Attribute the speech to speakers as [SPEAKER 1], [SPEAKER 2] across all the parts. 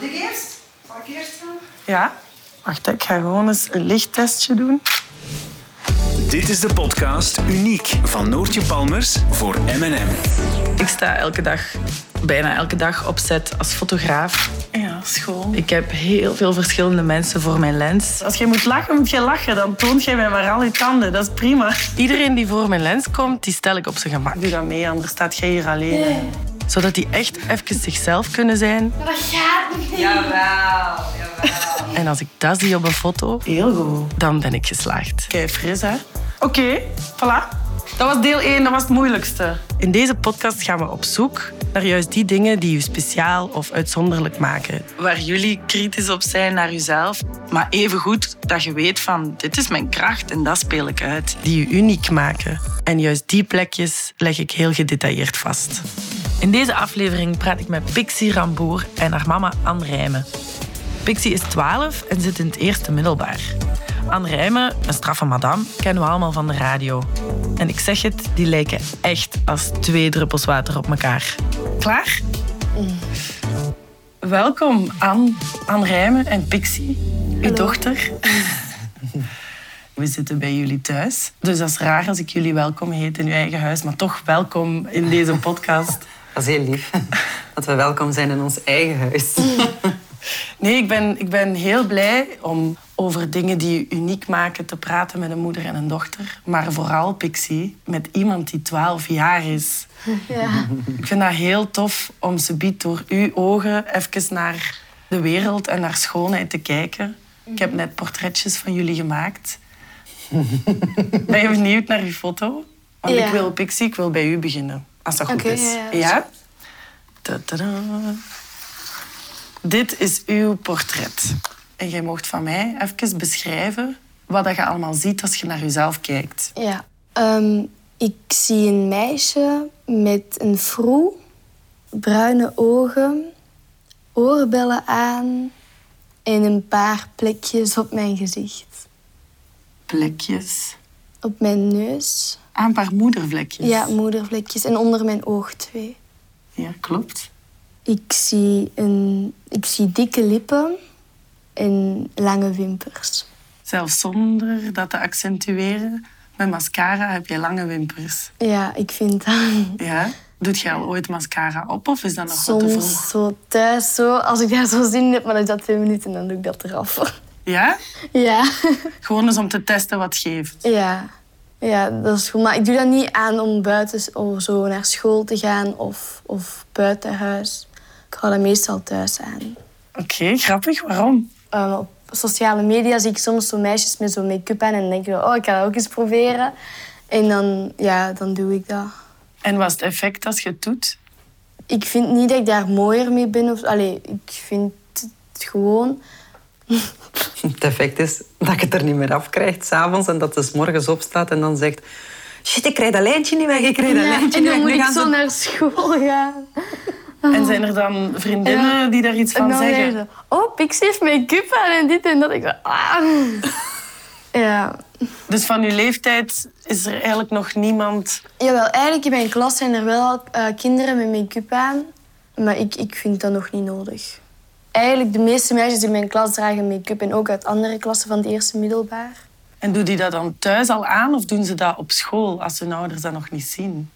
[SPEAKER 1] Moet ik eerst? Zal ik eerst?
[SPEAKER 2] Ja. Wacht, ik ga gewoon eens een lichttestje doen.
[SPEAKER 3] Dit is de podcast Uniek van Noortje Palmers voor M&M.
[SPEAKER 4] Ik sta elke dag, bijna elke dag op set als fotograaf.
[SPEAKER 2] Ja, school.
[SPEAKER 4] Ik heb heel veel verschillende mensen voor mijn lens.
[SPEAKER 2] Als je moet lachen, moet je lachen. Dan toont jij mij maar al je tanden. Dat is prima.
[SPEAKER 4] Iedereen die voor mijn lens komt, die stel ik op zijn gemak.
[SPEAKER 2] Doe dat mee, anders staat jij hier alleen.
[SPEAKER 4] Zodat die echt even zichzelf kunnen zijn.
[SPEAKER 1] Dat gaat niet. Jawel, jawel.
[SPEAKER 4] En als ik dat zie op een foto,
[SPEAKER 2] Heel goed.
[SPEAKER 4] dan ben ik geslaagd.
[SPEAKER 2] Kijk, fris, hè? Oké, voilà. Dat was deel 1, dat was het moeilijkste.
[SPEAKER 4] In deze podcast gaan we op zoek naar juist die dingen die u speciaal of uitzonderlijk maken. Waar jullie kritisch op zijn naar uzelf, maar evengoed dat je weet van dit is mijn kracht en dat speel ik uit. Die u uniek maken. En juist die plekjes leg ik heel gedetailleerd vast. In deze aflevering praat ik met Pixie Ramboer en haar mama Anne Rijmen. Pixie is 12 en zit in het eerste middelbaar. Anne Rijmen, een straffe madame, kennen we allemaal van de radio. En ik zeg het, die lijken echt als twee druppels water op elkaar.
[SPEAKER 2] Klaar? Welkom, Anne, Anne Rijmen en Pixie, uw dochter. We zitten bij jullie thuis. Dus dat is raar als ik jullie welkom heet in uw eigen huis. Maar toch welkom in deze podcast.
[SPEAKER 5] Dat is heel lief. Dat we welkom zijn in ons eigen huis.
[SPEAKER 2] Nee, ik ben, ik ben heel blij om over dingen die u uniek maken te praten met een moeder en een dochter. Maar vooral, Pixie, met iemand die 12 jaar is.
[SPEAKER 1] Ja.
[SPEAKER 2] Ik vind dat heel tof om ze biedt door uw ogen even naar de wereld en naar schoonheid te kijken. Ik heb net portretjes van jullie gemaakt. ben je benieuwd naar uw foto? Want
[SPEAKER 1] Ja.
[SPEAKER 2] ik wil, Pixie, ik wil bij u beginnen. Als dat goed is.
[SPEAKER 1] ja.
[SPEAKER 2] Dit is uw portret. En jij mocht van mij even beschrijven wat je allemaal ziet als je naar jezelf kijkt.
[SPEAKER 6] Ja. Ehm, ik zie een meisje met een vroe, bruine ogen, oorbellen aan en een paar plekjes op mijn gezicht.
[SPEAKER 2] Plekjes.
[SPEAKER 6] Op mijn neus.
[SPEAKER 2] Aan een paar moedervlekjes.
[SPEAKER 6] Ja, moedervlekjes. En onder mijn oog twee.
[SPEAKER 2] Ja, klopt.
[SPEAKER 6] Ik zie, een, ik zie dikke lippen en lange wimpers.
[SPEAKER 2] Zelfs zonder dat te accentueren. Met mascara heb je lange wimpers.
[SPEAKER 6] Ja, ik vind dat
[SPEAKER 2] Ja? Doet je al ooit mascara op of is dat nog wat te vroeg?
[SPEAKER 6] soms zo thuis, zo, als ik daar zo zin in heb, maar dan is dat twee minuten en dan doe ik dat eraf.
[SPEAKER 2] Ja?
[SPEAKER 6] Ja.
[SPEAKER 2] Gewoon eens om te testen wat geeft.
[SPEAKER 6] Ja, ja dat is goed. Maar ik doe dat niet aan om buiten of zo naar school te gaan of, of buiten huis. Ik hou dat meestal thuis aan.
[SPEAKER 2] Oké, grappig. Waarom?
[SPEAKER 6] Um, op sociale media zie ik soms zo meisjes met zo'n make-up aan en dan denk ik, oh, ik ga dat ook eens proberen. En dan, ja, dan doe ik dat.
[SPEAKER 2] En wat is het effect als je het doet?
[SPEAKER 6] Ik vind niet dat ik daar mooier mee ben. Of, allee, ik vind het gewoon...
[SPEAKER 5] Het effect is dat je het er niet meer afkrijgt s'avonds en dat ze 's morgens opstaat en dan zegt... Shit, ik krijg dat lijntje niet weg, ik krijg dat
[SPEAKER 6] Ja,
[SPEAKER 5] lijntje
[SPEAKER 6] en
[SPEAKER 5] niet
[SPEAKER 6] dan
[SPEAKER 5] weg.
[SPEAKER 6] moet
[SPEAKER 5] Nu
[SPEAKER 6] ik
[SPEAKER 5] gaan
[SPEAKER 6] zo
[SPEAKER 5] ze-
[SPEAKER 6] naar school gaan.
[SPEAKER 2] En zijn er dan vriendinnen
[SPEAKER 6] Ja.
[SPEAKER 2] die daar iets
[SPEAKER 6] En
[SPEAKER 2] van
[SPEAKER 6] dan
[SPEAKER 2] zeggen?
[SPEAKER 6] ze, oh, Pixie heeft make-up aan en dit en dat. Ik zo, ah. Ja.
[SPEAKER 2] Dus van uw leeftijd is er eigenlijk nog niemand...
[SPEAKER 6] Jawel, eigenlijk in mijn klas zijn er wel eh, kinderen met make-up aan. Maar ik, ik vind dat nog niet nodig. Eigenlijk, de meeste meisjes in mijn klas dragen make-up. En ook uit andere klassen van het eerste middelbaar.
[SPEAKER 2] En doen die dat dan thuis al aan of doen ze dat op school als hun ouders dat nog niet zien?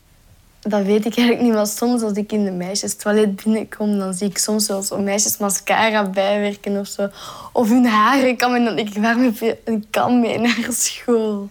[SPEAKER 6] Dat weet ik eigenlijk niet, maar soms als ik in de meisjestoilet binnenkom, dan zie ik soms wel zo meisjes mascara bijwerken of zo. Of hun haren kammen en dan denk ik, waarom heb je een kam mee naar school?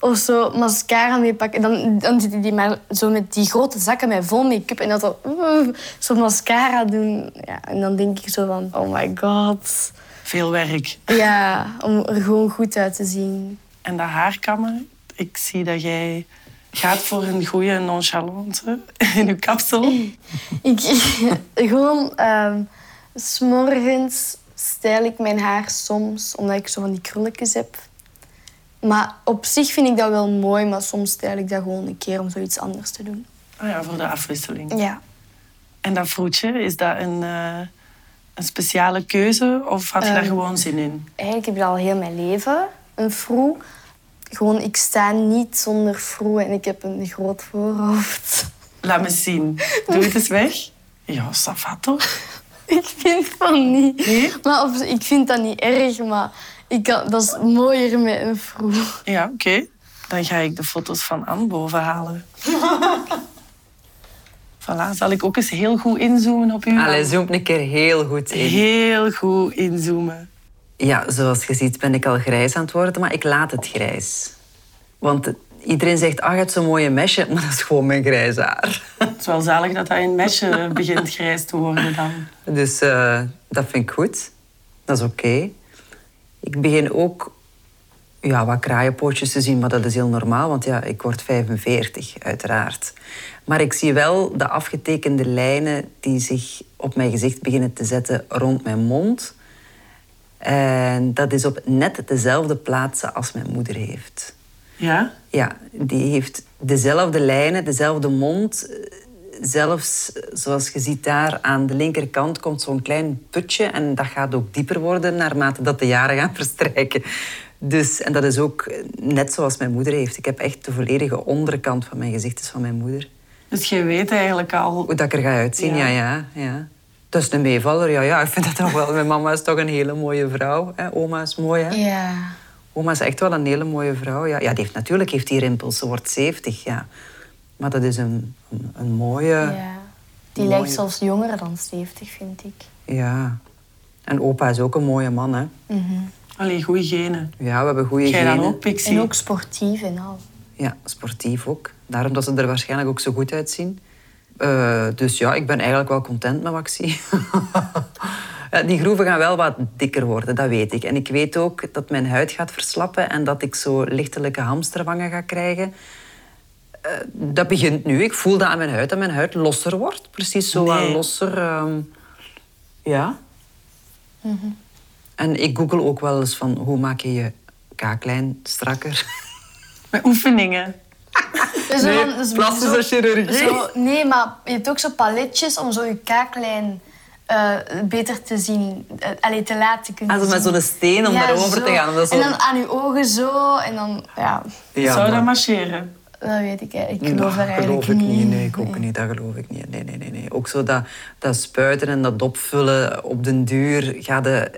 [SPEAKER 6] Of zo mascara meepakken. Dan, dan zitten die maar zo met die grote zakken met vol make-up en dan zo, oeh, zo mascara doen. Ja, en dan denk ik zo van, oh my god.
[SPEAKER 2] Veel werk.
[SPEAKER 6] Ja, om er gewoon goed uit te zien.
[SPEAKER 2] En dat haarkammen, ik zie dat jij gaat voor een goede nonchalante in je kapsel.
[SPEAKER 6] Ik, gewoon, ehm, s morgens stijl ik mijn haar soms, omdat ik zo van die krulletjes heb. Maar op zich vind ik dat wel mooi, maar soms stijl ik dat gewoon een keer om zoiets anders te doen.
[SPEAKER 2] Oh ja, voor de afwisseling.
[SPEAKER 6] Ja.
[SPEAKER 2] En dat vroetje, is dat een, eh, een speciale keuze of had je daar
[SPEAKER 6] Ehm.
[SPEAKER 2] gewoon zin in?
[SPEAKER 6] Eigenlijk heb ik al heel mijn leven, een froe. Gewoon, ik sta niet zonder froe en ik heb een groot voorhoofd.
[SPEAKER 2] Laat me zien. Doe het eens weg. Ja, ça toch?
[SPEAKER 6] Ik vind van niet. Maar op- ik vind dat niet erg, maar ik kan, dat is mooier met een vroeg.
[SPEAKER 2] Ja, oké. Dan ga ik de foto's van Anne boven halen. voilà, zal ik ook eens heel goed inzoomen op u?
[SPEAKER 5] Allee, zoom een keer heel goed in.
[SPEAKER 2] Heel goed inzoomen.
[SPEAKER 5] Ja, zoals je ziet ben ik al grijs aan het worden, maar ik laat het grijs. Want het- iedereen zegt, ah, je hebt zo'n mooie mesje, maar dat is gewoon mijn grijs haar.
[SPEAKER 2] Het is wel zalig dat dat in mesje begint grijs te worden dan.
[SPEAKER 5] Dus eh, dat vind ik goed. Dat is oké. Ik begin ook ja, wat kraaienpootjes te zien, maar dat is heel normaal, want ja, ik word 45, uiteraard. Maar ik zie wel de afgetekende lijnen die zich op mijn gezicht beginnen te zetten rond mijn mond. En dat is op net dezelfde plaatsen als mijn moeder heeft.
[SPEAKER 2] Ja?
[SPEAKER 5] Ja, die heeft dezelfde lijnen, dezelfde mond. Zelfs, zoals je ziet daar aan de linkerkant, komt zo'n klein putje. En dat gaat ook dieper worden naarmate dat de jaren gaan verstrijken. Dus, en dat is ook net zoals mijn moeder heeft. Ik heb echt de volledige onderkant van mijn gezicht is van mijn moeder.
[SPEAKER 2] Dus je weet eigenlijk al...
[SPEAKER 5] Hoe dat ik er ga uitzien, ja,
[SPEAKER 2] Ja.
[SPEAKER 5] ja. ja, Dat is een meevaller, ja, ja. Ik vind dat toch wel. Mijn mama is toch een hele mooie vrouw. Hè? Oma is mooi, hè?
[SPEAKER 6] Ja.
[SPEAKER 5] Oma is echt wel een hele mooie vrouw. Ja, ja die heeft, natuurlijk heeft die rimpels. Ze wordt 70, ja. Maar dat is een, een, een mooie... Ja.
[SPEAKER 6] ja. Die lijkt zelfs jonger dan 70, vind ik.
[SPEAKER 5] En opa is ook een mooie man, hè.
[SPEAKER 2] Allee, goede genen.
[SPEAKER 5] Ja, we hebben goede
[SPEAKER 2] dan
[SPEAKER 5] genen.
[SPEAKER 2] ook, Pixie?
[SPEAKER 6] En ook sportief en al.
[SPEAKER 5] Ja, sportief ook. Daarom dat ze er waarschijnlijk ook zo goed uitzien. Eh, dus ja, ik ben eigenlijk wel content met wat ik zie. Ja, Die groeven gaan wel wat dikker worden, dat weet ik. En ik weet ook dat mijn huid gaat verslappen en dat ik zo lichtelijke hamsterwangen ga krijgen. Eh, dat begint nu. Ik voel dat aan mijn huid, dat mijn huid losser wordt. Precies zo
[SPEAKER 2] Nee.
[SPEAKER 5] losser. ehm, ja. En ik google ook wel eens van hoe maak je je kaaklijn strakker.
[SPEAKER 2] Met oefeningen.
[SPEAKER 6] Dus zo dus
[SPEAKER 5] plastische
[SPEAKER 6] zo-
[SPEAKER 5] chirurgie.
[SPEAKER 6] Zo, nee, maar je hebt ook zo paletjes om zo je kaaklijn eh, beter te zien. allee, te laten kunnen
[SPEAKER 5] Also met
[SPEAKER 6] zien.
[SPEAKER 5] zo'n steen om
[SPEAKER 6] Ja,
[SPEAKER 5] daarover
[SPEAKER 6] zo.
[SPEAKER 5] te gaan. Zo...
[SPEAKER 6] En dan aan je ogen zo. En dan, ja,
[SPEAKER 5] Ja,
[SPEAKER 2] Zou dat marcheren?
[SPEAKER 6] Dat weet ik. Ik geloof daar eigenlijk
[SPEAKER 5] geloof ik
[SPEAKER 6] niet.
[SPEAKER 5] Nee, ik ook niet. Dat geloof ik niet. Nee, nee, nee, nee. Ook zo dat, dat spuiten en dat opvullen op den duur ga je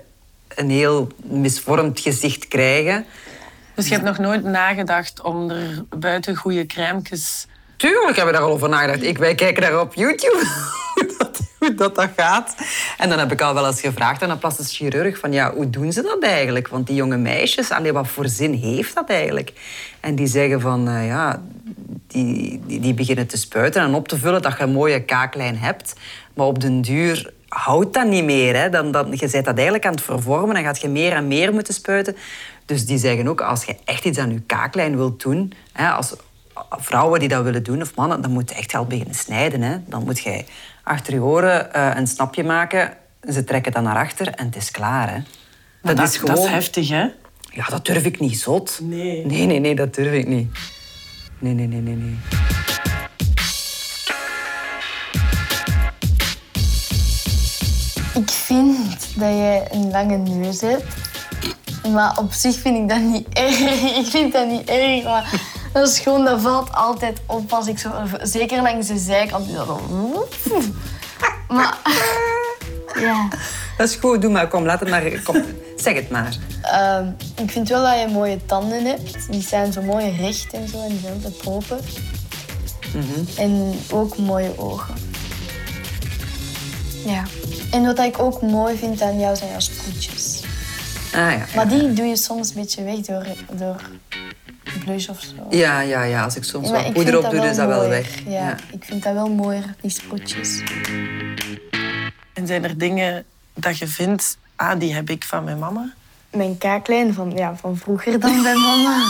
[SPEAKER 5] een heel misvormd gezicht krijgen.
[SPEAKER 2] Dus je hebt nog nooit nagedacht om er buiten goede crèmes...
[SPEAKER 5] Tuurlijk hebben we daar al over nagedacht. Ik, wij kijken daar op YouTube dat, hoe dat, dat gaat. En dan heb ik al wel eens gevraagd aan een plastisch chirurg van ja, hoe doen ze dat eigenlijk? Want die jonge meisjes, allee, wat voor zin heeft dat eigenlijk? En die zeggen van eh, ja, die, die, die beginnen te spuiten en op te vullen dat je een mooie kaaklijn hebt. Maar op den duur houdt dat niet meer. Hè? Dan, dan, je bent dat eigenlijk aan het vervormen en gaat je meer en meer moeten spuiten. Dus die zeggen ook, als je echt iets aan je kaaklijn wilt doen, hè, als vrouwen die dat willen doen, of mannen, dan moet je echt wel beginnen snijden. Hè? Dan moet je achter je oren eh, een snapje maken, ze trekken dat naar achter en het is klaar. Hè? Dat, is gewoon...
[SPEAKER 2] Dat is heftig, hè?
[SPEAKER 5] Ja, dat durf ik niet, zot.
[SPEAKER 2] Nee.
[SPEAKER 5] Nee, nee, nee, dat durf ik niet. Nee, nee, nee, nee, nee.
[SPEAKER 6] Ik vind dat jij een lange neus hebt. Maar op zich vind ik dat niet erg. Ik vind dat niet erg, maar dat is gewoon, dat valt altijd op als ik zo... Zeker langs de zijkant. Maar... Ja.
[SPEAKER 5] Dat is goed, doe maar. Kom, laat het maar. Kom, zeg het maar.
[SPEAKER 6] Ehm, ik vind wel dat je mooie tanden hebt. Die zijn zo mooi recht en zo en die zijn altijd open. En ook mooie ogen. Ja. En wat ik ook mooi vind aan jou zijn jouw sproetjes.
[SPEAKER 5] Ah, ja, ja.
[SPEAKER 6] Maar die doe je soms een beetje weg door, door blush of zo.
[SPEAKER 5] Ja, ja, ja. Als ik soms
[SPEAKER 6] Ja,
[SPEAKER 5] wat poeder op doe, is dat wel weg.
[SPEAKER 6] Ja, ik vind dat wel mooier, die sproetjes.
[SPEAKER 2] En zijn er dingen dat je vindt... Ah, die heb ik van mijn mama?
[SPEAKER 6] Mijn kaaklijn van, ja, van vroeger dan bij mama.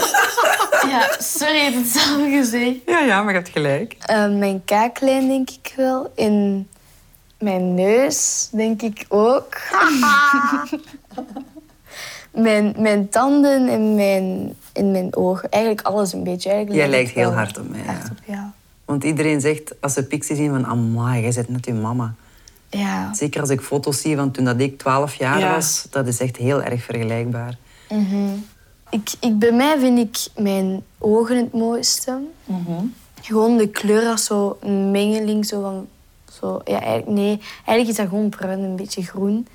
[SPEAKER 6] ja, sorry, heb het zelf gezegd.
[SPEAKER 5] Ja, ja, maar je hebt gelijk.
[SPEAKER 6] Eh, mijn kaaklijn denk ik wel. En mijn neus denk ik ook. mijn, mijn tanden en mijn, en mijn ogen. Eigenlijk alles een beetje. Eigenlijk
[SPEAKER 5] Jij
[SPEAKER 6] lijk
[SPEAKER 5] lijkt heel hard op mij, ja.
[SPEAKER 6] hard op jou.
[SPEAKER 5] Want iedereen zegt, als ze Pixie zien, van... Amai, jij zit net je mama.
[SPEAKER 6] Ja.
[SPEAKER 5] Zeker als ik foto's zie van toen dat ik 12 jaar
[SPEAKER 2] Ja.
[SPEAKER 5] was. Dat is echt heel erg vergelijkbaar.
[SPEAKER 6] Ik, ik, bij mij vind ik mijn ogen het mooiste. Gewoon de kleur als zo een mengeling zo van Zo, ja, eigenlijk, nee, eigenlijk is dat gewoon bruin, een beetje groen.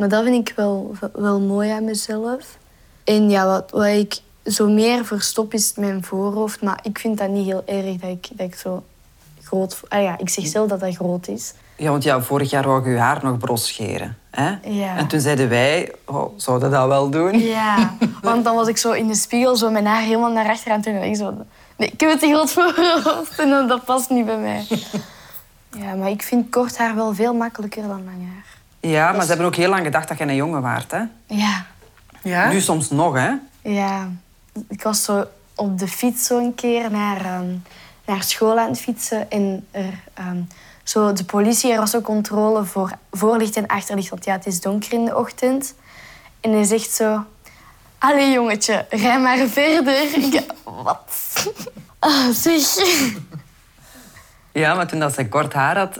[SPEAKER 6] Maar dat vind ik wel, wel mooi aan mezelf. En ja, wat, wat ik zo meer verstop is mijn voorhoofd. Maar ik vind dat niet heel erg dat ik, dat ik zo groot... Ah ja, ik zeg zelf dat dat groot is.
[SPEAKER 5] Ja, want ja, vorig jaar wou je je haar nog bros scheren. Hè?
[SPEAKER 6] Ja.
[SPEAKER 5] En toen zeiden wij, oh, zouden dat wel doen?
[SPEAKER 6] Ja, want dan was ik zo in de spiegel, zo mijn haar helemaal naar achteren. En toen dacht ik zo... Nee, ik heb het te groot voorhoofd en dan- dat past niet bij mij. Ja, maar ik vind kort haar wel veel makkelijker dan lang haar.
[SPEAKER 5] Ja, maar ze hebben ook heel lang gedacht dat je een jongen waart. Hè?
[SPEAKER 6] Ja,
[SPEAKER 2] Ja?
[SPEAKER 5] Nu soms nog, hè?
[SPEAKER 6] ja. Ik was zo op de fiets zo een keer naar, ehm, naar school aan het fietsen. En er, ehm, zo de politie, er was ook controle voor voorlicht en achterlicht. Want ja, het is donker in de ochtend. En hij zegt zo... Allee, jongetje, rij maar verder. Ik, wat? Ah, zeg.
[SPEAKER 5] Ja, maar toen dat ze kort haar had,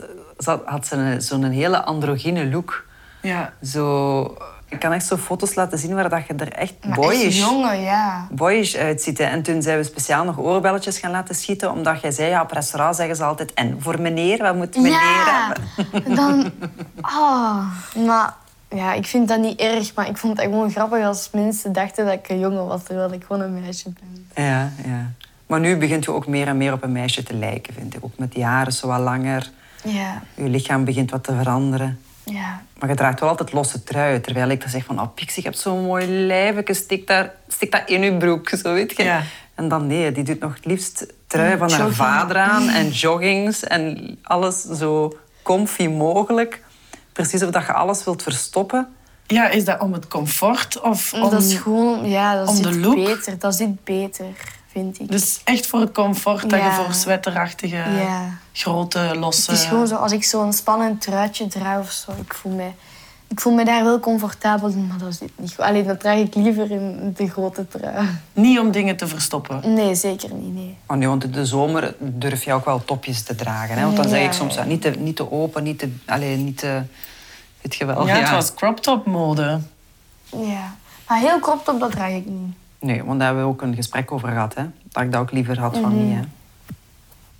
[SPEAKER 5] had ze zo'n hele androgyne look.
[SPEAKER 2] Ja.
[SPEAKER 5] Zo, ik kan echt zo foto's laten zien waar dat je er echt
[SPEAKER 6] Maar
[SPEAKER 5] boyish,
[SPEAKER 6] echt jongen, ja.
[SPEAKER 5] boyish uitziet. hè. En toen zijn we speciaal nog oorbelletjes gaan laten schieten, omdat jij zei, ja, op restaurant zeggen ze altijd, en voor meneer, wat moet meneer
[SPEAKER 6] Ja,
[SPEAKER 5] hebben?
[SPEAKER 6] dan... Ah, maar ja, ik vind dat niet erg, maar ik vond het gewoon grappig als mensen dachten dat ik een jongen was, terwijl ik gewoon een meisje ben.
[SPEAKER 5] Ja, ja. Maar nu begint je ook meer en meer op een meisje te lijken, vind ik. Ook met die haren zo wat langer.
[SPEAKER 6] Ja,
[SPEAKER 5] Je lichaam begint wat te veranderen.
[SPEAKER 6] ja.
[SPEAKER 5] Maar je draagt wel altijd losse truien. Terwijl ik dan zeg van, oh Pixie, je hebt zo'n mooi lijfje. Stik, daar, stik dat in je broek, zo weet je.
[SPEAKER 2] Ja.
[SPEAKER 5] En dan nee, die doet nog het liefst trui van haar vader aan. En joggings en alles zo comfy mogelijk. Precies of dat je alles wilt verstoppen.
[SPEAKER 2] ja, is dat om het comfort of om...
[SPEAKER 6] dat is gewoon... Ja, dat
[SPEAKER 2] om
[SPEAKER 6] zit
[SPEAKER 2] de look?
[SPEAKER 6] beter. Dat zit beter, vind ik.
[SPEAKER 2] Dus echt voor het comfort dat je
[SPEAKER 6] Ja.
[SPEAKER 2] voor sweaterachtige,
[SPEAKER 6] Ja.
[SPEAKER 2] grote, losse...
[SPEAKER 6] Het is gewoon zo, als ik zo'n spannend truitje draag of zo, ik voel me... Ik voel me daar wel comfortabel in, maar dat zit niet goed. Alleen dat draag ik liever in de grote trui.
[SPEAKER 2] Niet om dingen te verstoppen.
[SPEAKER 6] Nee, zeker niet, nee.
[SPEAKER 5] Oh nee, want in de zomer durf je ook wel topjes te dragen. Hè? Want dan zeg
[SPEAKER 6] Ja,
[SPEAKER 5] ik soms,
[SPEAKER 6] ja.
[SPEAKER 5] ja, niet, te, niet te open, niet te... Alleen niet te... Weet je wel?
[SPEAKER 2] ja, het was crop top mode.
[SPEAKER 6] Ja. Maar heel crop top, dat draag ik niet.
[SPEAKER 5] Nee, want daar hebben we ook een gesprek over gehad. Hè? Dat ik dat ook liever had
[SPEAKER 6] Mhm.
[SPEAKER 5] van niet. Hè?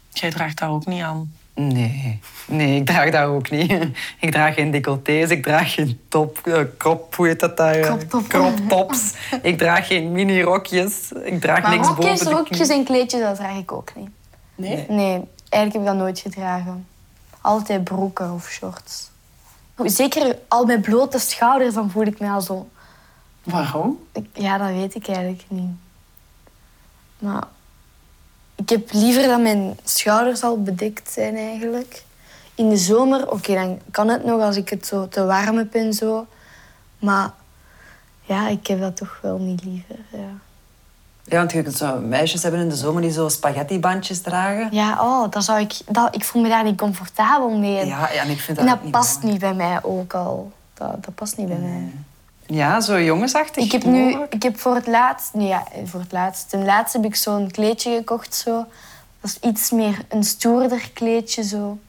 [SPEAKER 2] Jij draagt dat ook niet aan.
[SPEAKER 5] Nee. nee, ik draag dat ook niet. Ik draag geen decolletés, ik draag geen top, eh, crop, hoe heet dat daar?
[SPEAKER 6] Crop top.
[SPEAKER 5] crop tops. ik draag geen mini-rokjes. Ik draag
[SPEAKER 6] Maar
[SPEAKER 5] niks
[SPEAKER 6] rokjes,
[SPEAKER 5] boven de
[SPEAKER 6] rokjes en kleedjes, dat draag ik ook niet.
[SPEAKER 2] Nee?
[SPEAKER 6] Nee, eigenlijk heb ik dat nooit gedragen. Altijd broeken of shorts. Zeker al met blote schouders, dan voel ik me al zo...
[SPEAKER 2] Waarom?
[SPEAKER 6] Ik- Ja, dat weet ik eigenlijk niet. Maar ik heb liever dat mijn schouders al bedekt zijn eigenlijk. In de zomer, oké, dan kan het nog als ik het zo te warm heb en zo. Maar ja, ik heb dat toch wel niet liever. Ja,
[SPEAKER 5] Ja, want je kunt zo meisjes hebben in de zomer die zo spaghettibandjes dragen.
[SPEAKER 6] ja oh, dat zou ik, dat, ik voel me daar niet comfortabel mee. En,
[SPEAKER 5] Ja, ja en ik vind dat
[SPEAKER 6] en dat
[SPEAKER 5] niet
[SPEAKER 6] past
[SPEAKER 5] mooi.
[SPEAKER 6] niet bij mij ook al. Dat, dat past niet bij mij.
[SPEAKER 5] Ja, zo jongensachtig
[SPEAKER 6] Ik heb nu, ik heb voor het laatst, nee, ja, voor het laatst, ten laatste heb ik zo'n kleedje gekocht zo. Dat is iets meer een stoerder kleedje zo.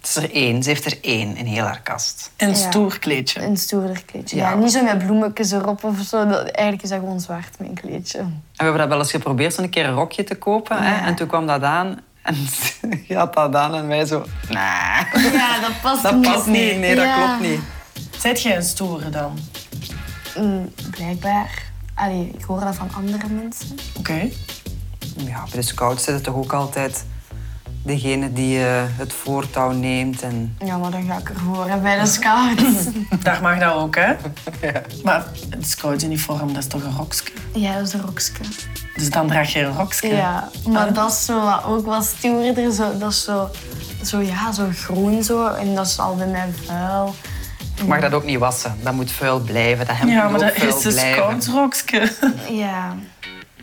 [SPEAKER 5] Het is er één. Ze heeft er één in heel haar kast.
[SPEAKER 2] Een
[SPEAKER 6] Ja.
[SPEAKER 2] stoer kleedje.
[SPEAKER 6] Een stoerder kleedje.
[SPEAKER 5] Ja.
[SPEAKER 6] Ja. niet zo met bloemetjes erop of zo. Dat, eigenlijk is dat gewoon zwart, mijn kleedje.
[SPEAKER 5] En we hebben dat wel eens geprobeerd, zo'n keer een rokje te kopen. Hè? En toen kwam dat aan. En je had dat aan en wij zo... Nah,
[SPEAKER 6] Ja, dat past
[SPEAKER 5] dat
[SPEAKER 6] niet.
[SPEAKER 5] past niet. Nee, dat klopt niet.
[SPEAKER 2] Zet jij een stoere dan?
[SPEAKER 6] Mm, blijkbaar. Allee, ik hoor dat van andere mensen.
[SPEAKER 2] Oké.
[SPEAKER 5] Ja, bij de scouts is het toch ook altijd degene die eh, het voortouw neemt. En...
[SPEAKER 6] Ja, maar dan ga ik ervoor hè, bij de scouts.
[SPEAKER 2] Daar mag dat ook, hè? Maar het scoutuniform, dat is toch een rokske?
[SPEAKER 6] ja, dat is een rokske.
[SPEAKER 2] Dus dan draag je een rokske.
[SPEAKER 6] Ja, maar dat is zo wat, ook wat stoerder. Zo, dat is zo, zo, ja, zo groen zo. En dat is al bij mij vuil.
[SPEAKER 5] Je mag dat ook niet wassen. Dat moet vuil blijven. Dat hemd
[SPEAKER 2] Ja, maar
[SPEAKER 5] ook
[SPEAKER 2] dat is een
[SPEAKER 5] blijven.
[SPEAKER 2] scoutsrokske.
[SPEAKER 6] Ja,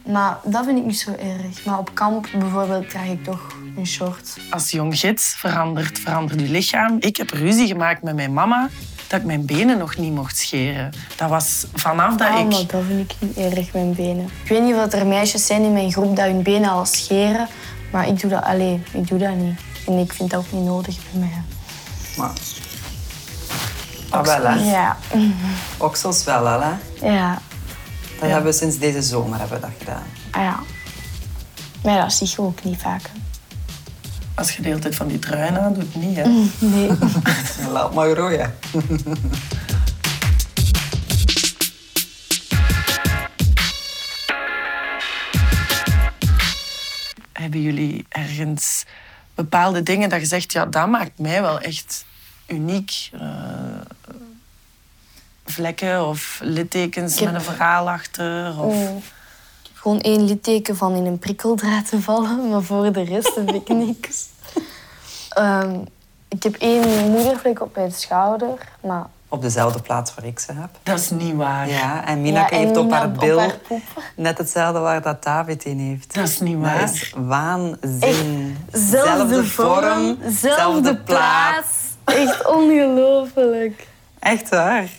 [SPEAKER 6] maar dat vind ik niet zo erg. Maar op kamp bijvoorbeeld draag ik toch een short.
[SPEAKER 2] Als jong gids verandert, verandert je lichaam. Ik heb ruzie gemaakt met mijn mama dat ik mijn benen nog niet mocht scheren. Dat was vanaf dat
[SPEAKER 6] Ah,
[SPEAKER 2] ik...
[SPEAKER 6] maar dat vind ik niet erg, mijn benen. Ik weet niet of er meisjes zijn in mijn groep dat hun benen al scheren. Maar ik doe dat alleen. Ik doe dat niet. En ik vind dat ook niet nodig bij mij.
[SPEAKER 5] Maar... Ah, wel, hè.
[SPEAKER 6] Ja,
[SPEAKER 5] Oksels wel, al, hè.
[SPEAKER 6] ja,
[SPEAKER 5] Dat hebben we sinds deze zomer hebben we dat gedaan.
[SPEAKER 6] ah, ja. Maar dat zie je ook niet vaak. hè.
[SPEAKER 2] Als je de hele tijd van die trui aan doet, niet hè?
[SPEAKER 6] Nee.
[SPEAKER 5] Laat maar rooien.
[SPEAKER 2] Hebben jullie ergens bepaalde dingen dat je zegt, ja, dat maakt mij wel echt uniek? Eh, vlekken of littekens
[SPEAKER 6] heb-
[SPEAKER 2] met een verhaal achter? Of...
[SPEAKER 6] Oh. Ik heb gewoon één litteken van in een prikkeldraad te vallen, maar voor de rest heb ik niks. Ehm, ik heb één moedervlek op mijn schouder, maar
[SPEAKER 5] Op dezelfde plaats waar ik ze heb.
[SPEAKER 2] Dat is niet waar.
[SPEAKER 5] Ja, en
[SPEAKER 6] Ja, en
[SPEAKER 5] heeft op
[SPEAKER 6] Mina
[SPEAKER 5] haar
[SPEAKER 6] op
[SPEAKER 5] bil
[SPEAKER 6] haar
[SPEAKER 5] net hetzelfde waar dat David in heeft.
[SPEAKER 2] Dat is niet
[SPEAKER 5] Dat
[SPEAKER 2] waar.
[SPEAKER 5] is waanzin.
[SPEAKER 6] zelfde vorm, zelfde plaats. Echt ongelooflijk.
[SPEAKER 5] Echt waar.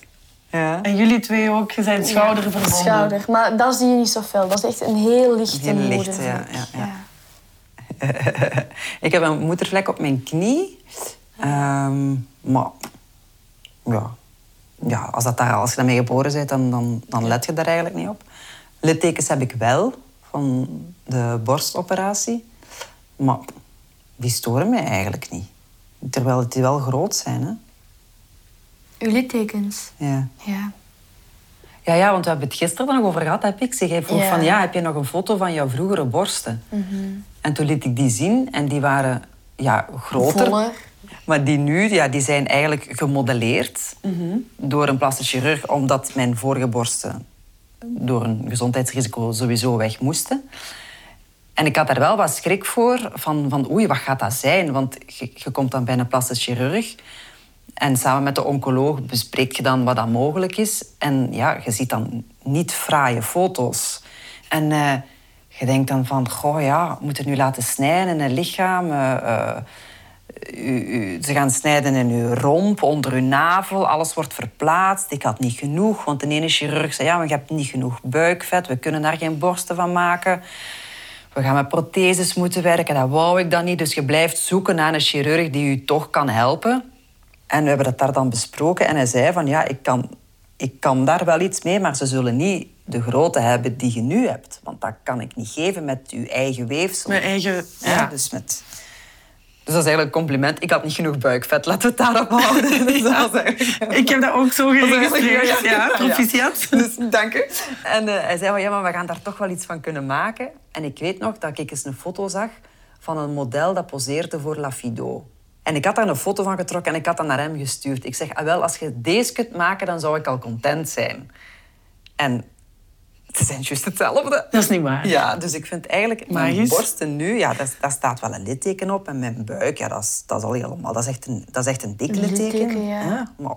[SPEAKER 5] Ja.
[SPEAKER 2] En jullie twee ook, je zijn schouder
[SPEAKER 6] Ja,
[SPEAKER 2] verbonden.
[SPEAKER 6] Schouder, maar dat zie je niet zo fel. Dat is echt een heel lichte
[SPEAKER 5] Heel licht,
[SPEAKER 6] moedervlek.
[SPEAKER 5] ja, ja, ja. ik heb een moedervlek op mijn knie. Ehm, maar ja. Ja, als, dat daar, als je daarmee geboren bent, dan, dan, dan let je daar eigenlijk niet op. Littekens heb ik wel, van de borstoperatie. Maar die storen mij eigenlijk niet. Terwijl die wel groot zijn, hè.
[SPEAKER 6] Uw littekens.
[SPEAKER 5] Ja.
[SPEAKER 6] Ja.
[SPEAKER 5] Ja, ja, want we hebben het gisteren er nog over gehad, heb ik. Zeg, hij vroeg
[SPEAKER 6] Ja.
[SPEAKER 5] van, ja, heb je nog een foto van jouw vroegere borsten? En toen liet ik die zien en die waren ja, groter.
[SPEAKER 6] Voller.
[SPEAKER 5] Maar die nu, ja, die zijn eigenlijk gemodelleerd door een plastisch chirurg, omdat mijn vorige borsten door een gezondheidsrisico sowieso weg moesten. En ik had daar wel wat schrik voor, van, van oei, wat gaat dat zijn? Want je, je komt dan bij een plastisch chirurg en samen met de oncoloog bespreek je dan wat dat mogelijk is. En ja, je ziet dan niet fraaie foto's. En eh, je denkt dan van, goh ja, moeten nu laten snijden in een lichaam. eh, eh, ze gaan snijden in uw romp, onder uw navel. Alles wordt verplaatst. Ik had niet genoeg, want de ene chirurg zei... ja, maar je hebt niet genoeg buikvet. We kunnen daar geen borsten van maken. We gaan met protheses moeten werken. Dat wou ik dan niet. Dus je blijft zoeken naar een chirurg die u toch kan helpen. En we hebben dat daar dan besproken. En hij zei van, ja, ik kan, ik kan daar wel iets mee... maar ze zullen niet de grootte hebben die je nu hebt. Want dat kan ik niet geven met uw eigen weefsel.
[SPEAKER 2] Mijn eigen...
[SPEAKER 5] Ja,
[SPEAKER 2] Ja.
[SPEAKER 5] dus met... Dus dat is eigenlijk een compliment. Ik had niet genoeg buikvet. Laten we het daarop houden. Dus eigenlijk-
[SPEAKER 2] Ik heb dat ook zo geregistreerd. Ja, proficiat.
[SPEAKER 5] Dus dank u. En eh, hij zei van, ja, maar we gaan daar toch wel iets van kunnen maken. En ik weet nog dat ik eens een foto zag van een model dat poseerde voor La Fido. En ik had daar een foto van getrokken en ik had dat naar hem gestuurd. Ik zeg, ah, wel, als je deze kunt maken, dan zou ik al content zijn. En ze zijn juist hetzelfde.
[SPEAKER 2] Dat is niet waar.
[SPEAKER 5] Ja, dus ik vind eigenlijk mijn borsten nu, ja, daar, daar staat wel een litteken op. En mijn buik, ja, dat is, dat is al helemaal, dat is echt een, dat is echt een dik litteken.
[SPEAKER 6] litteken, ja.
[SPEAKER 5] Maar,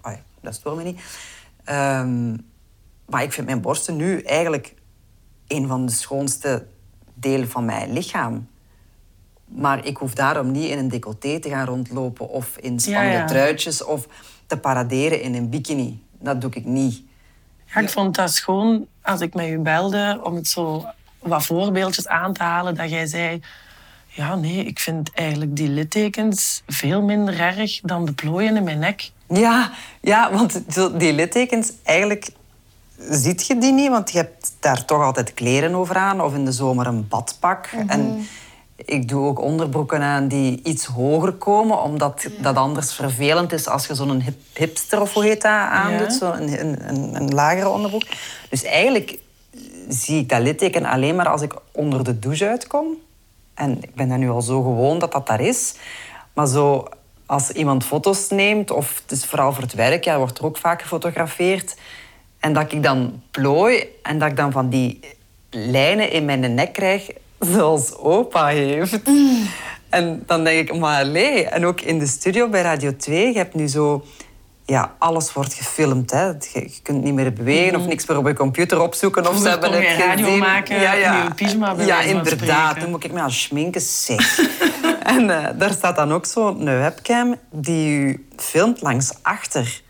[SPEAKER 5] ai, dat stoort me niet. Ehm, maar ik vind mijn borsten nu eigenlijk een van de schoonste delen van mijn lichaam. Maar ik hoef daarom niet in een decolleté te gaan rondlopen of in spannende
[SPEAKER 2] ja.
[SPEAKER 5] truitjes of te paraderen in een bikini. Dat doe ik niet.
[SPEAKER 2] Ja, ik vond dat schoon als ik met u belde om het zo wat voorbeeldjes aan te halen. Dat jij zei, ja nee, ik vind eigenlijk die littekens veel minder erg dan de plooien in mijn nek.
[SPEAKER 5] Ja, ja want die littekens, eigenlijk ziet je die niet, want je hebt daar toch altijd kleren over aan of in de zomer een badpak. En ik doe ook onderbroeken aan die iets hoger komen, omdat dat anders vervelend is als je zo'n hip, hipster of hoe heet dat aandoet,
[SPEAKER 2] Ja.
[SPEAKER 5] zo een, een, een, een lagere onderbroek. Dus eigenlijk zie ik dat litteken alleen maar als ik onder de douche uitkom. En ik ben dat nu al zo gewoon dat dat daar is. Maar zo, als iemand foto's neemt, of het is vooral voor het werk, ja, wordt er ook vaak gefotografeerd. En dat ik dan plooi en dat ik dan van die lijnen in mijn nek krijg, zoals opa heeft. En dan denk ik, maar allee. En ook in de studio bij Radio 2, je hebt nu zo... Ja, alles wordt gefilmd. Hè. Je, je kunt niet meer bewegen of niks meer op je computer opzoeken. Of ze hebben het
[SPEAKER 2] radio
[SPEAKER 5] gezien.
[SPEAKER 2] maken in je pyjama, bij
[SPEAKER 5] Ja, inderdaad. Dan moet ik me aan schminken, zeg. en eh, daar staat dan ook zo'n webcam die u filmt langs achter.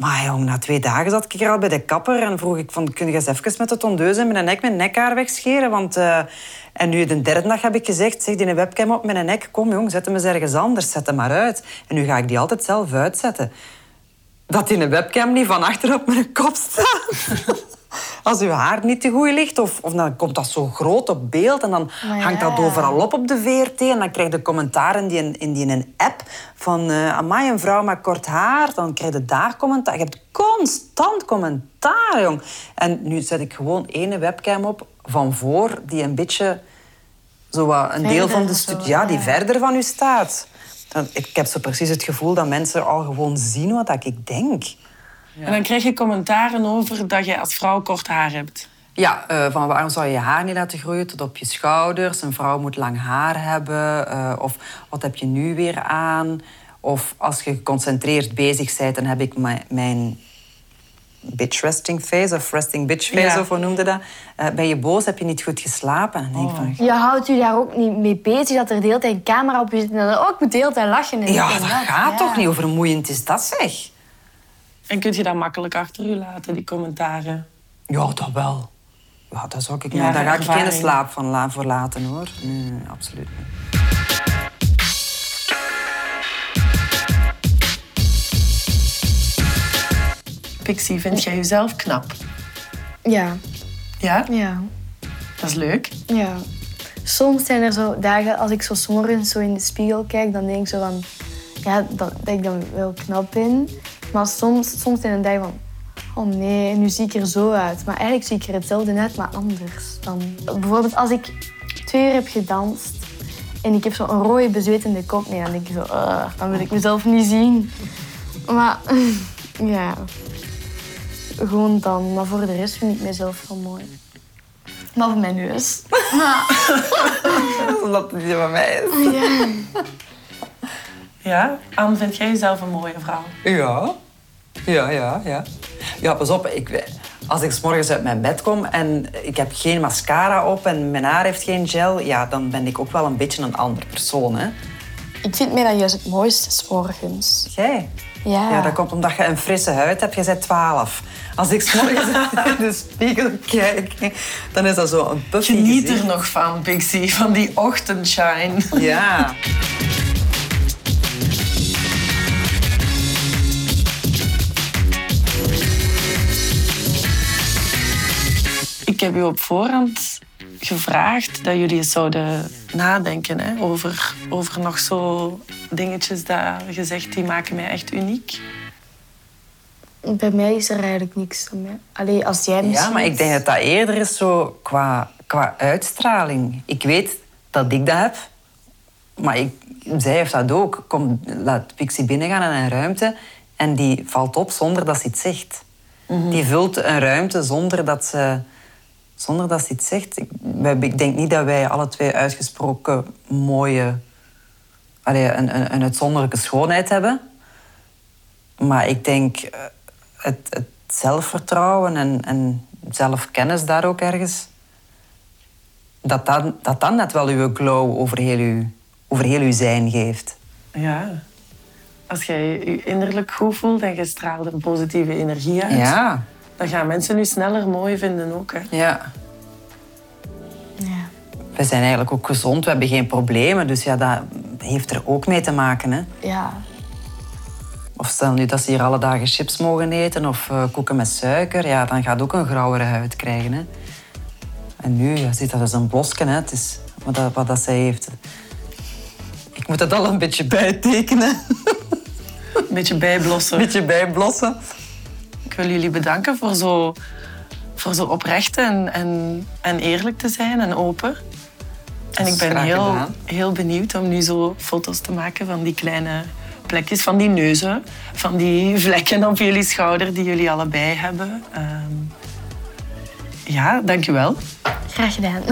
[SPEAKER 5] Maar jong, na twee dagen zat ik er al bij de kapper en vroeg ik van, kun je eens even met de tondeuse mijn nek mijn nekhaar wegscheren? Want, eh, en nu de derde dag heb ik gezegd, zeg die een webcam op mijn nek, kom jong, zet hem eens ergens anders, zet hem maar uit. En nu ga ik die altijd zelf uitzetten. Dat die een webcam niet van achter op mijn kop staat. Als uw haar niet te goed ligt, of, of dan komt dat zo groot op beeld en dan hangt dat overal op op de VRT en dan krijg je commentaren in die, in die een app van uh, amai, een vrouw met kort haar, dan krijg je daar commentaar. Je hebt constant commentaar, jong. En nu zet ik gewoon ene webcam op van voor die een beetje zo wat een deel van de studie, ja, die
[SPEAKER 6] ja.
[SPEAKER 5] verder van u staat. Ik heb zo precies het gevoel dat mensen al gewoon zien wat ik denk.
[SPEAKER 2] En dan krijg je commentaren over dat je als vrouw kort haar hebt.
[SPEAKER 5] Ja, eh, van waarom zou je je haar niet laten groeien tot op je schouders? Een vrouw moet lang haar hebben. eh, of wat heb je nu weer aan? Of als je geconcentreerd bezig bent, dan heb ik mijn, mijn bitch resting face of resting bitch face,
[SPEAKER 2] Ja.
[SPEAKER 5] of hoe noemde dat? Eh, ben je boos? Heb je niet goed geslapen? En denk ik van,
[SPEAKER 6] Je houdt u daar ook niet mee bezig dat er de hele tijd een camera op je zit. En dan, oh, ik moet de hele tijd lachen. En
[SPEAKER 5] ja, dat gaat
[SPEAKER 6] Ja.
[SPEAKER 5] toch niet? Hoe vermoeiend is dat, zeg?
[SPEAKER 2] En kun je dat makkelijk achter je laten, die commentaren?
[SPEAKER 5] Ja, dat wel. Ja, dat zou ik,
[SPEAKER 2] Ja,
[SPEAKER 5] nee, daar ga ik geen slaap van la, voor laten, hoor. Nee, nee, absoluut niet.
[SPEAKER 2] Pixie, vind jij jezelf knap?
[SPEAKER 6] Ja,
[SPEAKER 2] Ja?
[SPEAKER 6] ja,
[SPEAKER 2] Dat is leuk.
[SPEAKER 6] ja. Soms zijn er zo dagen, als ik zo 's morgens zo in de spiegel kijk, dan denk ik zo van... Ja, dat, dat ik dan wel knap ben. Maar soms, soms zijn er dagen van... Oh nee, nu zie ik er zo uit. Maar eigenlijk zie ik er hetzelfde uit, maar anders. Dan, bijvoorbeeld als ik twee uur heb gedanst en ik heb zo'n rode bezwetende kop, nee, dan denk ik zo... "Ugh, dan wil ik mezelf niet zien. Maar ja, gewoon dan. Maar voor de rest vind ik mezelf wel mooi. Maar voor mijn neus.
[SPEAKER 5] Omdat het niet van mij is.
[SPEAKER 6] Ja.
[SPEAKER 2] Ja? Anne, vind jij jezelf een mooie vrouw?
[SPEAKER 5] Ja. Ja, ja, ja. Ja, pas op. Ik, als ik 's morgens uit mijn bed kom en ik heb geen mascara op en mijn haar heeft geen gel, ja, dan ben ik ook wel een beetje een andere persoon, hè.
[SPEAKER 6] Ik vind mij dat juist het mooiste 's morgens.
[SPEAKER 5] Jij?
[SPEAKER 6] Ja.
[SPEAKER 5] Ja, dat komt omdat je een frisse huid hebt. Je bent 12. Als ik 's morgens in de spiegel kijk, dan is dat zo een puffy
[SPEAKER 2] Geniet er nog van, Pixie, van die ochtendshine.
[SPEAKER 5] Ja.
[SPEAKER 2] heb u op voorhand gevraagd dat jullie eens zouden nadenken hè, over, over nog zo dingetjes dat je zegt die maken mij echt uniek.
[SPEAKER 6] Bij mij is er eigenlijk niks aan mij. Allee, als jij misschien...
[SPEAKER 5] Ja, maar ik denk dat dat eerder is zo qua, qua uitstraling. Ik weet dat ik dat heb, maar ik, zij heeft dat ook. Kom, laat Pixie binnengaan in een ruimte en die valt op zonder dat ze iets zegt. Die vult een ruimte zonder dat ze, zonder dat ze iets zegt. Ik, ik denk niet dat wij alle twee uitgesproken mooie, allee, een, een, een uitzonderlijke schoonheid hebben. Maar ik denk eh, het, het zelfvertrouwen en, en zelfkennis daar ook ergens. Dat dat, dat dat net wel uw glow over heel uw, over heel uw zijn geeft.
[SPEAKER 2] Ja. Als jij je innerlijk goed voelt en je straalt een positieve energie uit,
[SPEAKER 5] Ja,
[SPEAKER 2] dan gaan mensen u sneller mooi vinden ook. Hè.
[SPEAKER 5] ja.
[SPEAKER 6] Ja.
[SPEAKER 5] We zijn eigenlijk ook gezond, we hebben geen problemen. Dus ja, dat heeft er ook mee te maken. Hè.
[SPEAKER 6] Ja.
[SPEAKER 5] Of stel nu dat ze hier alle dagen chips mogen eten of eh, koeken met suiker. Ja, dan gaat ook een grauwere huid krijgen. Hè. En nu ja, ziet dat als een blosje. Hè. Het is wat, dat, wat dat zij heeft. Ik moet het al een beetje bijtekenen.
[SPEAKER 2] Een beetje bijblossen.
[SPEAKER 5] Een beetje bijblossen.
[SPEAKER 2] Ik wil jullie bedanken voor zo, voor zo oprecht en, en, en eerlijk te zijn en open. En ik ben heel,
[SPEAKER 5] gedaan.
[SPEAKER 2] heel benieuwd om nu zo foto's te maken van die kleine plekjes, van die neuzen, van die vlekken op jullie schouder die jullie allebei hebben. Ehm, ja, dankjewel.
[SPEAKER 6] Graag gedaan.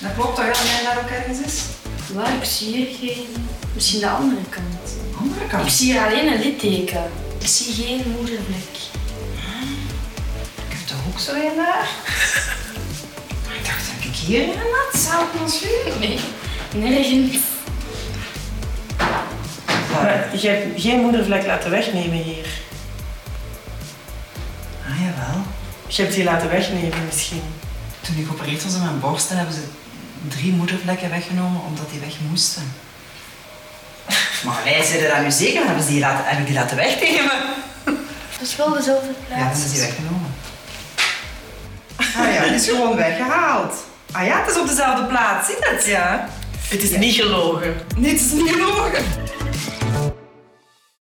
[SPEAKER 5] Dat klopt toch dat jij daar ook ergens is?
[SPEAKER 7] Maar ik zie hier geen... Misschien de andere kant.
[SPEAKER 5] Andere
[SPEAKER 7] Ik
[SPEAKER 5] kant.
[SPEAKER 7] zie hier alleen een litteken. Ik zie geen moedervlek.
[SPEAKER 5] Ik heb toch ook zo een daar? Ik dacht dat ik hier een had. Zou ik ons
[SPEAKER 7] Nee, nergens.
[SPEAKER 2] Maar je hebt geen moedervlek laten wegnemen hier.
[SPEAKER 5] Ah, jawel.
[SPEAKER 2] Je hebt die laten wegnemen misschien.
[SPEAKER 5] Toen ik opereerd was aan mijn borsten, hebben ze drie moedervlekken weggenomen omdat die weg moesten. Maar wij zeiden dat nu zeker, hebben ze die laten, heb ik die laten wegnemen?
[SPEAKER 6] Dat is wel dezelfde
[SPEAKER 5] Ja,
[SPEAKER 6] plaats.
[SPEAKER 5] dan is die weggenomen. Ah ja, die is gewoon weggehaald. Ah ja, het is op dezelfde plaats, zie je het? Ja.
[SPEAKER 2] Het is niet gelogen.
[SPEAKER 5] Nee, het is niet gelogen.